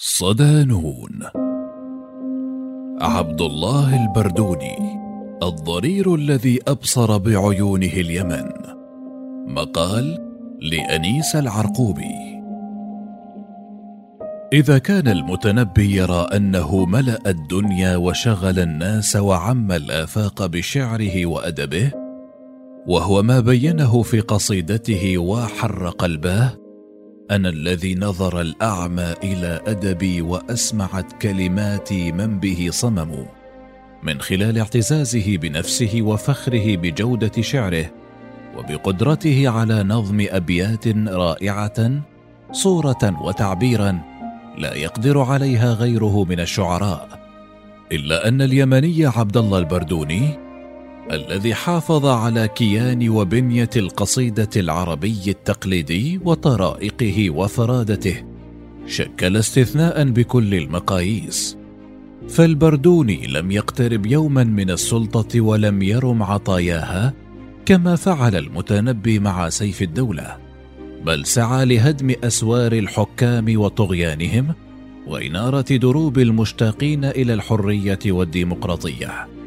صدانون. عبد الله البردوني الضرير الذي أبصر بعيونه اليمن. مقال لأنيس العرقوبي. إذا كان المتنبي يرى أنه ملأ الدنيا وشغل الناس وعم الآفاق بشعره وأدبه وهو ما بينه في قصيدته وحر قلباه أنا الذي نظر الأعمى إلى أدبي وأسمعت كلماتي من به صمموا من خلال اعتزازه بنفسه وفخره بجودة شعره وبقدرته على نظم أبيات رائعة صورة وتعبيرا لا يقدر عليها غيره من الشعراء. إلا أن اليمني عبد الله البردوني الذي حافظ على كيان وبنية القصيدة العربي التقليدي وطرائقه وفرادته شكل استثناء بكل المقاييس. فالبردوني لم يقترب يوما من السلطة ولم يرم عطاياها كما فعل المتنبي مع سيف الدولة بل سعى لهدم أسوار الحكام وطغيانهم وإنارة دروب المشتاقين إلى الحرية والديمقراطية.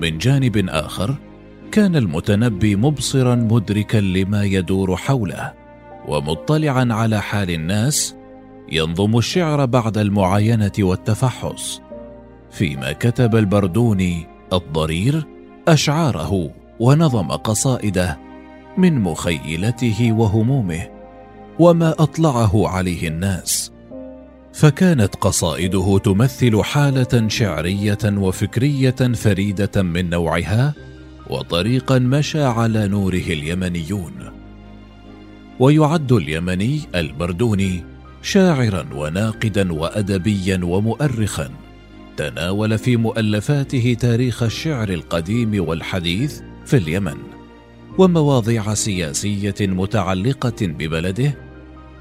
من جانب آخر كان المتنبي مبصرا مدركا لما يدور حوله ومطلعا على حال الناس ينظم الشعر بعد المعاينة والتفحص. فيما كتب البردوني الضرير أشعاره ونظم قصائده من مخيلته وهمومه وما أطلعه عليه الناس. فكانت قصائده تمثل حالة شعرية وفكرية فريدة من نوعها وطريقا مشى على نوره اليمنيون. ويعد اليمني البردوني شاعرا وناقدا وادبيا ومؤرخا. تناول في مؤلفاته تاريخ الشعر القديم والحديث في اليمن ومواضيع سياسية متعلقة ببلده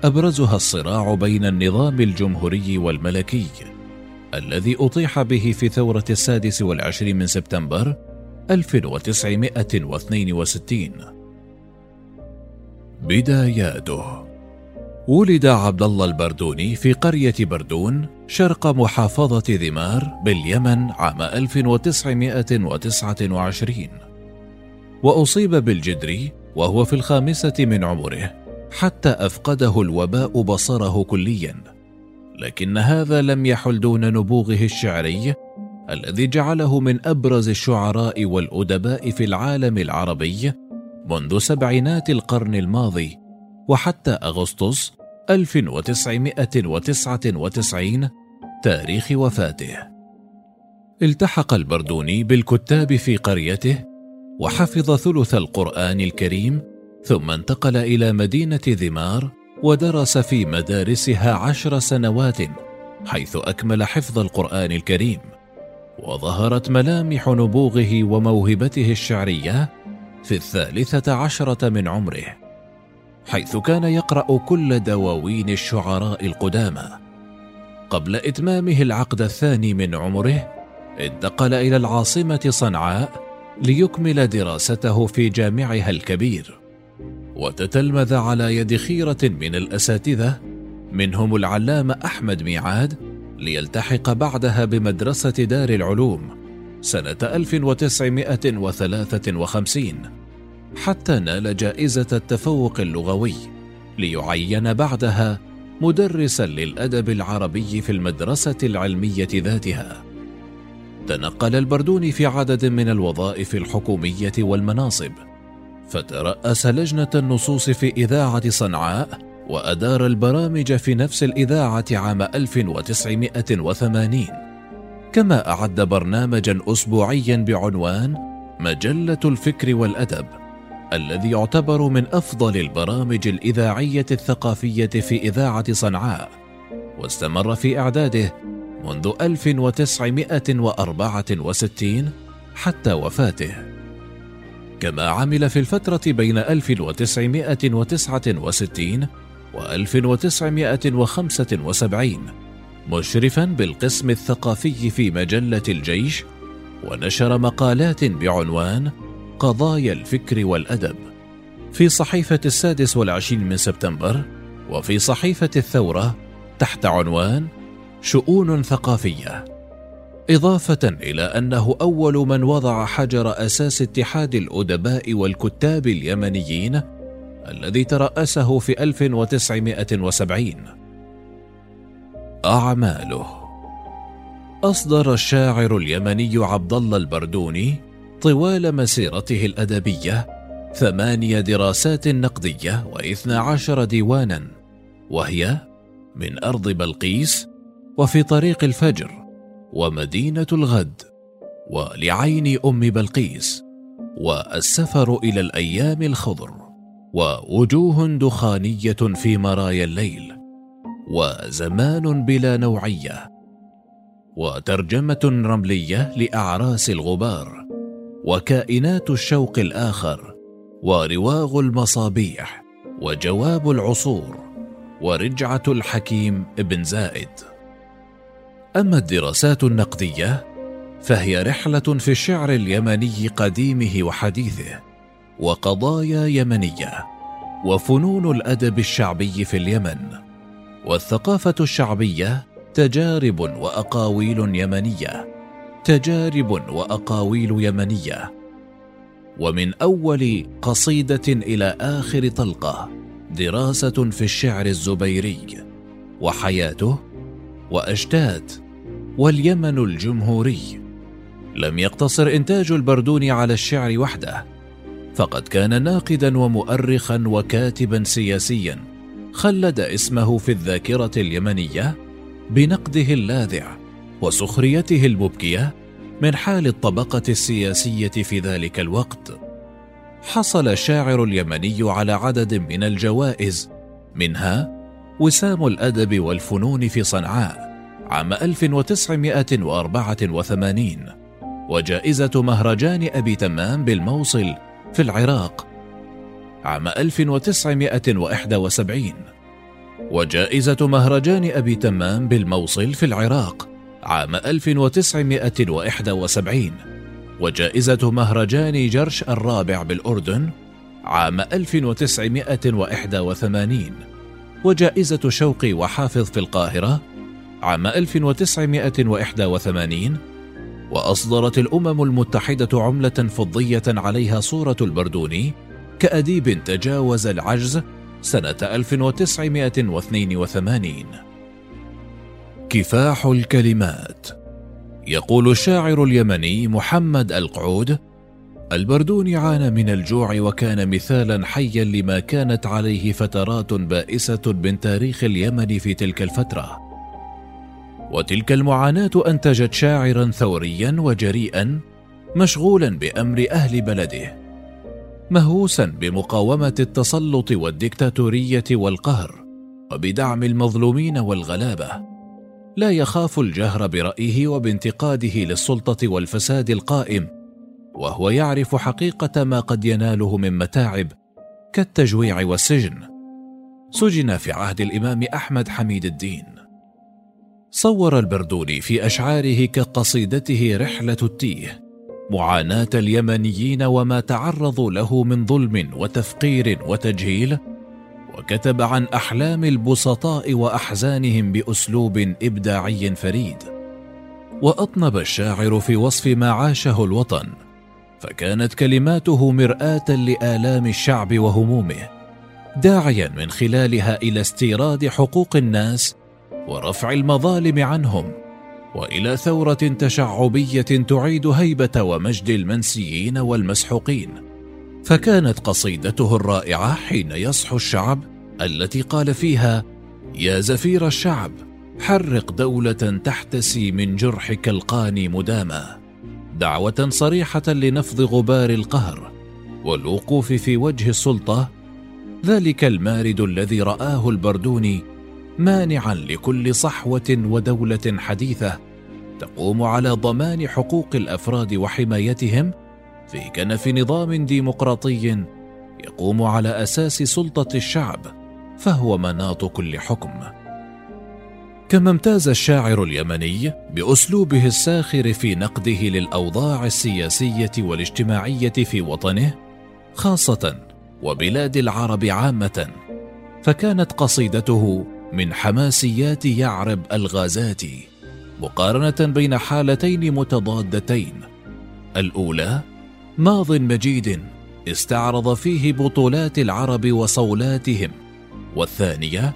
أبرزها الصراع بين النظام الجمهوري والملكي الذي أطيح به في ثورة السادس والعشرين من سبتمبر 1962 بداياته. ولد عبد الله البردوني في قرية بردون شرق محافظة ذمار باليمن عام 1929 وأصيب بالجدري وهو في الخامسة من عمره. حتى أفقده الوباء بصره كليا. لكن هذا لم يحل دون نبوغه الشعري الذي جعله من أبرز الشعراء والأدباء في العالم العربي منذ سبعينات القرن الماضي وحتى أغسطس 1999 تاريخ وفاته. التحق البردوني بالكتاب في قريته وحفظ ثلث القرآن الكريم ثم انتقل إلى مدينة ذمار ودرس في مدارسها عشر سنوات حيث أكمل حفظ القرآن الكريم. وظهرت ملامح نبوغه وموهبته الشعرية في الثالثة عشرة من عمره حيث كان يقرأ كل دواوين الشعراء القدامى. قبل إتمامه العقد الثاني من عمره انتقل إلى العاصمة صنعاء ليكمل دراسته في جامعها الكبير. وتتلمذ على يد خيرة من الأساتذة منهم العلامة أحمد ميعاد ليلتحق بعدها بمدرسة دار العلوم سنة 1953 حتى نال جائزة التفوق اللغوي ليعين بعدها مدرسا للأدب العربي في المدرسة العلمية ذاتها. تنقل البردوني في عدد من الوظائف الحكومية والمناصب. فترأس لجنة النصوص في إذاعة صنعاء وأدار البرامج في نفس الإذاعة عام 1980 كما أعد برنامجا أسبوعيا بعنوان مجلة الفكر والأدب الذي يعتبر من أفضل البرامج الإذاعية الثقافية في إذاعة صنعاء واستمر في إعداده منذ 1964 حتى وفاته. كما عمل في الفترة بين 1969 و 1975 مشرفا بالقسم الثقافي في مجلة الجيش ونشر مقالات بعنوان قضايا الفكر والأدب في صحيفة السادس والعشرين من سبتمبر وفي صحيفة الثورة تحت عنوان شؤون ثقافية إضافة إلى أنه أول من وضع حجر أساس اتحاد الأدباء والكتاب اليمنيين الذي ترأسه في 1970 أعماله. أصدر الشاعر اليمني عبد الله البردوني طوال مسيرته الأدبية ثمانية دراسات نقدية واثنى عشر ديوانا وهي من أرض بلقيس وفي طريق الفجر. ومدينة الغد ولعين أم بلقيس والسفر إلى الأيام الخضر ووجوه دخانية في مرايا الليل وزمان بلا نوعية وترجمة رملية لأعراس الغبار وكائنات الشوق الآخر ورواغ المصابيح وجواب العصور ورجعة الحكيم ابن زائد. أما الدراسات النقدية فهي رحلة في الشعر اليمني قديمه وحديثه وقضايا يمنية وفنون الأدب الشعبي في اليمن والثقافة الشعبية تجارب وأقاويل يمنية تجارب وأقاويل يمنية. ومن أول قصيدة إلى آخر طلقة دراسة في الشعر الزبيري وحياته واشتات واليمن الجمهوري لم يقتصر إنتاج البردون على الشعر وحده فقد كان ناقدا ومؤرخا وكاتبا سياسيا خلد اسمه في الذاكرة اليمنية بنقده اللاذع وسخريته المبكيه من حال الطبقة السياسية في ذلك الوقت. حصل الشاعر اليمني على عدد من الجوائز منها وسام الأدب والفنون في صنعاء عام 1984 وجائزة مهرجان أبي تمام بالموصل في العراق عام 1971 وجائزة مهرجان أبي تمام بالموصل في العراق عام 1971 وجائزة مهرجان جرش الرابع بالأردن عام 1981 وجائزة شوقي وحافظ في القاهرة عام 1981 وأصدرت الأمم المتحدة عملة فضية عليها صورة البردوني كأديب تجاوز العجز سنة 1982 كفاح الكلمات. يقول الشاعر اليمني محمد القعود البردون عانى من الجوع وكان مثالا حيا لما كانت عليه فترات بائسة من تاريخ اليمن في تلك الفترة. وتلك المعاناة انتجت شاعرا ثوريا وجريئا مشغولا بأمر أهل بلده مهووسا بمقاومة التسلط والدكتاتورية والقهر وبدعم المظلومين والغلابة. لا يخاف الجهر برأيه وبانتقاده للسلطة والفساد القائم وهو يعرف حقيقة ما قد يناله من متاعب كالتجويع والسجن. سجن في عهد الإمام أحمد حميد الدين. صور البردوني في أشعاره كقصيدته رحلة التيه معاناة اليمنيين وما تعرضوا له من ظلم وتفقير وتجهيل وكتب عن أحلام البسطاء وأحزانهم بأسلوب إبداعي فريد. وأطنب الشاعر في وصف ما عاشه الوطن فكانت كلماته مرآة لآلام الشعب وهمومه داعيا من خلالها إلى استيراد حقوق الناس ورفع المظالم عنهم وإلى ثورة تشعبية تعيد هيبة ومجد المنسيين والمسحوقين. فكانت قصيدته الرائعة حين يصحو الشعب التي قال فيها يا زفير الشعب حرق دولة تحتسي من جرحك القاني مداما. دعوة صريحة لنفض غبار القهر والوقوف في وجه السلطة. ذلك المارد الذي رآه البردوني مانعا لكل صحوة ودولة حديثة تقوم على ضمان حقوق الأفراد وحمايتهم في كنف نظام ديمقراطي يقوم على أساس سلطة الشعب فهو مناط كل حكم. كما امتاز الشاعر اليمني بأسلوبه الساخر في نقده للأوضاع السياسية والاجتماعية في وطنه خاصة وبلاد العرب عامة فكانت قصيدته من حماسيات يعرب الغازاتي مقارنة بين حالتين متضادتين. الأولى ماض مجيد استعرض فيه بطولات العرب وصولاتهم. والثانية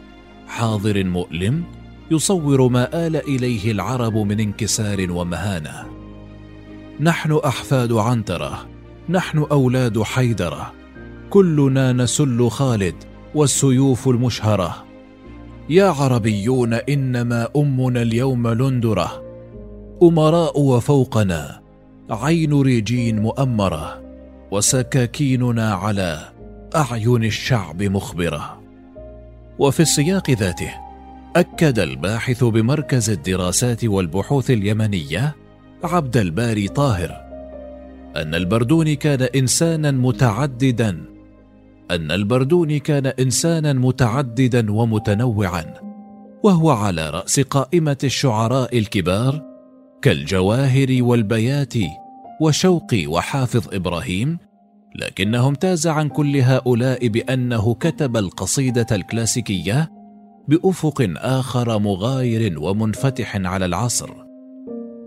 حاضر مؤلم يصور ما آل إليه العرب من انكسار ومهانة. نحن أحفاد عنترة نحن أولاد حيدرة. كلنا نسل خالد والسيوف المشهرة. يا عربيون إنما أمنا اليوم لندرة. أمراء وفوقنا عين ريجين مؤمرة وسكاكيننا على أعين الشعب مخبرة. وفي السياق ذاته أكد الباحث بمركز الدراسات والبحوث اليمنية عبد الباري طاهر أن البردوني كان إنسانا متعددا أن البردوني كان إنسانا متعددا ومتنوعا وهو على رأس قائمة الشعراء الكبار كالجواهر والبياتي وشوقي وحافظ إبراهيم لكنه امتاز عن كل هؤلاء بأنه كتب القصيدة الكلاسيكية بأفق آخر مغاير ومنفتح على العصر.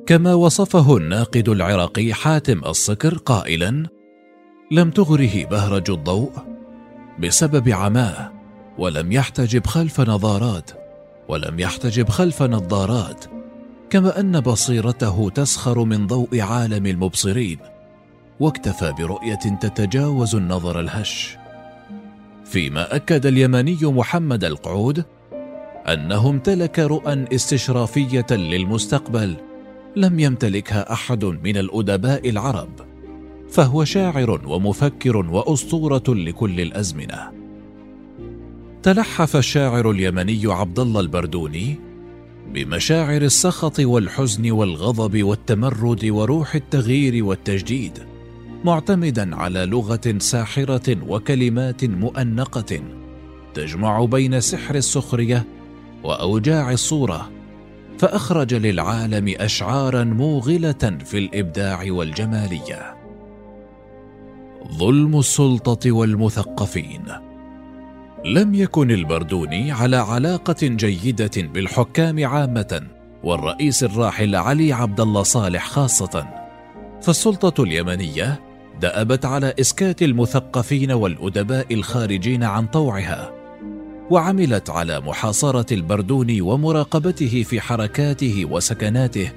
كما وصفه الناقد العراقي حاتم الصكر قائلا لم تغره بهرج الضوء بسبب عماه ولم يحتجب خلف نظارات ولم يحتجب خلف نظارات كما أن بصيرته تسخر من ضوء عالم المبصرين واكتفى برؤية تتجاوز النظر الهش. فيما أكد اليمني محمد القعود أنه امتلك رؤى استشرافية للمستقبل لم يمتلكها أحد من الأدباء العرب. فهو شاعر ومفكر وأسطورة لكل الأزمنة. تلحف الشاعر اليمني عبد الله البردوني بمشاعر السخط والحزن والغضب والتمرد وروح التغيير والتجديد معتمدا على لغة ساحرة وكلمات مؤنقة تجمع بين سحر السخرية وأوجاع الصورة فأخرج للعالم اشعارا موغلة في الإبداع والجمالية. ظلم السلطة والمثقفين. لم يكن البردوني على علاقة جيدة بالحكام عامة والرئيس الراحل علي عبد الله صالح خاصة. فالسلطة اليمنية دأبت على إسكات المثقفين والأدباء الخارجين عن طوعها وعملت على محاصرة البردوني ومراقبته في حركاته وسكناته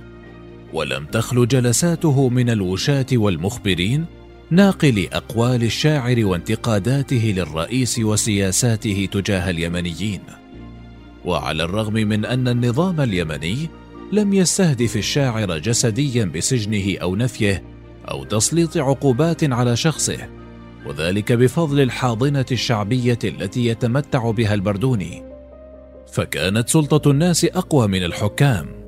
ولم تخل جلساته من الوشاة والمخبرين ناقل أقوال الشاعر وانتقاداته للرئيس وسياساته تجاه اليمنيين. وعلى الرغم من أن النظام اليمني لم يستهدف الشاعر جسديا بسجنه أو نفيه أو تسليط عقوبات على شخصه وذلك بفضل الحاضنة الشعبية التي يتمتع بها البردوني. فكانت سلطة الناس أقوى من الحكام.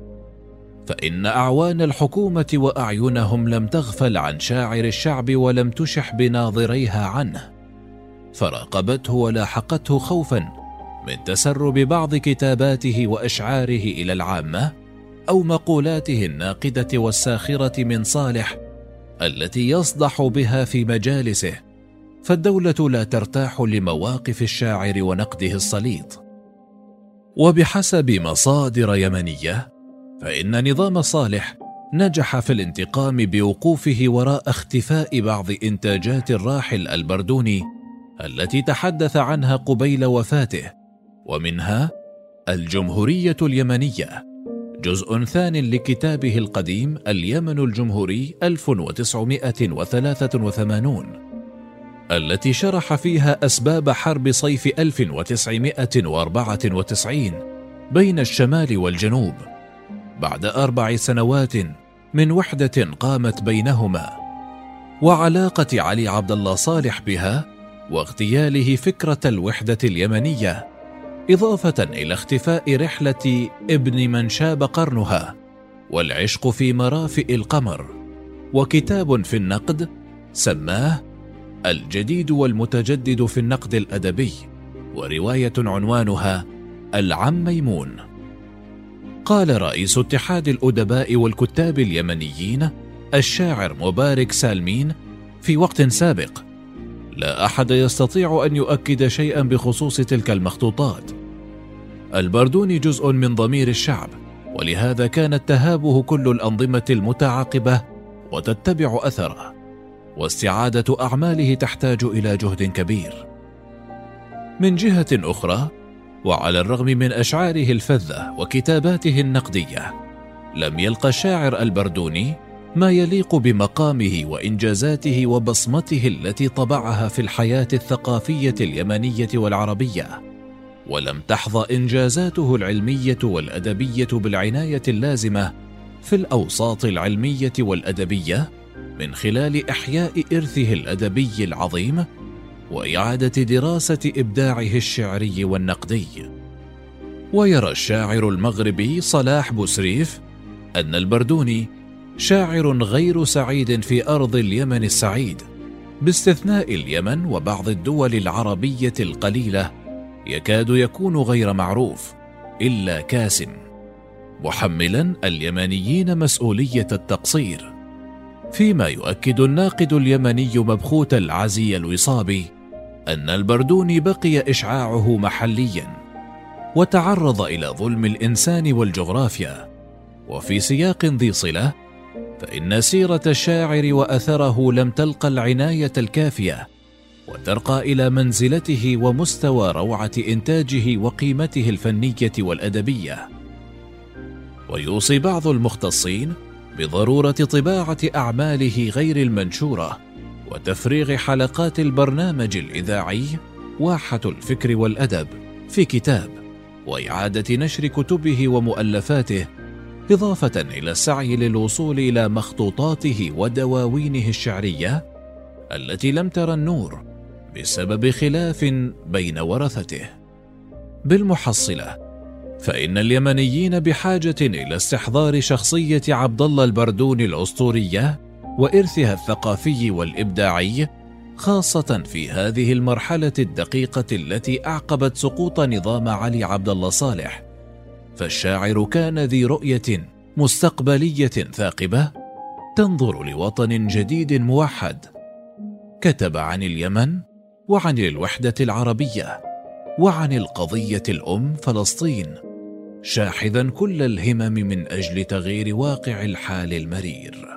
فإن أعوان الحكومة وأعينهم لم تغفل عن شاعر الشعب ولم تشح بناظريها عنه فراقبته ولاحقته خوفا من تسرب بعض كتاباته وأشعاره إلى العامة أو مقولاته الناقدة والساخرة من صالح التي يصدح بها في مجالسه فالدولة لا ترتاح لمواقف الشاعر ونقده السليط وبحسب مصادر يمنية فإن نظام صالح نجح في الانتقام بوقوفه وراء اختفاء بعض إنتاجات الراحل البردوني التي تحدث عنها قبيل وفاته ومنها الجمهورية اليمنية جزء ثان لكتابه القديم اليمن الجمهوري 1983 التي شرح فيها أسباب حرب صيف 1994 بين الشمال والجنوب. بعد أربع سنوات من وحدة قامت بينهما وعلاقة علي عبد الله صالح بها واغتياله فكرة الوحدة اليمنية إضافة إلى اختفاء رحلة ابن من شاب قرنها والعشق في مرافئ القمر وكتاب في النقد سماه الجديد والمتجدد في النقد الأدبي ورواية عنوانها العم ميمون قال رئيس اتحاد الأدباء والكتاب اليمنيين الشاعر مبارك سالمين في وقت سابق لا أحد يستطيع أن يؤكد شيئا بخصوص تلك المخطوطات. البردوني جزء من ضمير الشعب ولهذا كانت تهابه كل الأنظمة المتعاقبة وتتبع أثره واستعادة أعماله تحتاج إلى جهد كبير. من جهة أخرى وعلى الرغم من أشعاره الفذة وكتاباته النقدية لم يلقى الشاعر البردوني ما يليق بمقامه وإنجازاته وبصمته التي طبعها في الحياة الثقافية اليمنية والعربية. ولم تحظى إنجازاته العلمية والأدبية بالعناية اللازمة في الأوساط العلمية والأدبية من خلال إحياء إرثه الأدبي العظيم وإعادة دراسة إبداعه الشعري والنقدي. ويرى الشاعر المغربي صلاح بوسريف أن البردوني شاعر غير سعيد في أرض اليمن السعيد باستثناء اليمن وبعض الدول العربية القليلة يكاد يكون غير معروف إلا كاسم محملا اليمنيين مسؤولية التقصير. فيما يؤكد الناقد اليمني مبخوت العزي الوصابي أن البردوني بقي إشعاعه محليا وتعرض إلى ظلم الإنسان والجغرافيا. وفي سياق ذي صلة فإن سيرة الشاعر وأثره لم تلقى العناية الكافية وترقى إلى منزلته ومستوى روعة إنتاجه وقيمته الفنية والأدبية. ويوصي بعض المختصين بضرورة طباعة أعماله غير المنشورة وتفريغ حلقات البرنامج الإذاعي واحة الفكر والأدب في كتاب وإعادة نشر كتبه ومؤلفاته إضافة إلى السعي للوصول إلى مخطوطاته ودواوينه الشعرية التي لم ترى النور بسبب خلاف بين ورثته. بالمحصلة فإن اليمنيين بحاجة إلى استحضار شخصية عبد الله البردون الأسطورية وإرثها الثقافي والإبداعي خاصة في هذه المرحلة الدقيقة التي أعقبت سقوط نظام علي عبد الله صالح. فالشاعر كان ذي رؤية مستقبلية ثاقبة تنظر لوطن جديد موحد. كتب عن اليمن وعن الوحدة العربية وعن القضية الأم فلسطين شاحذا كل الهمم من أجل تغيير واقع الحال المرير.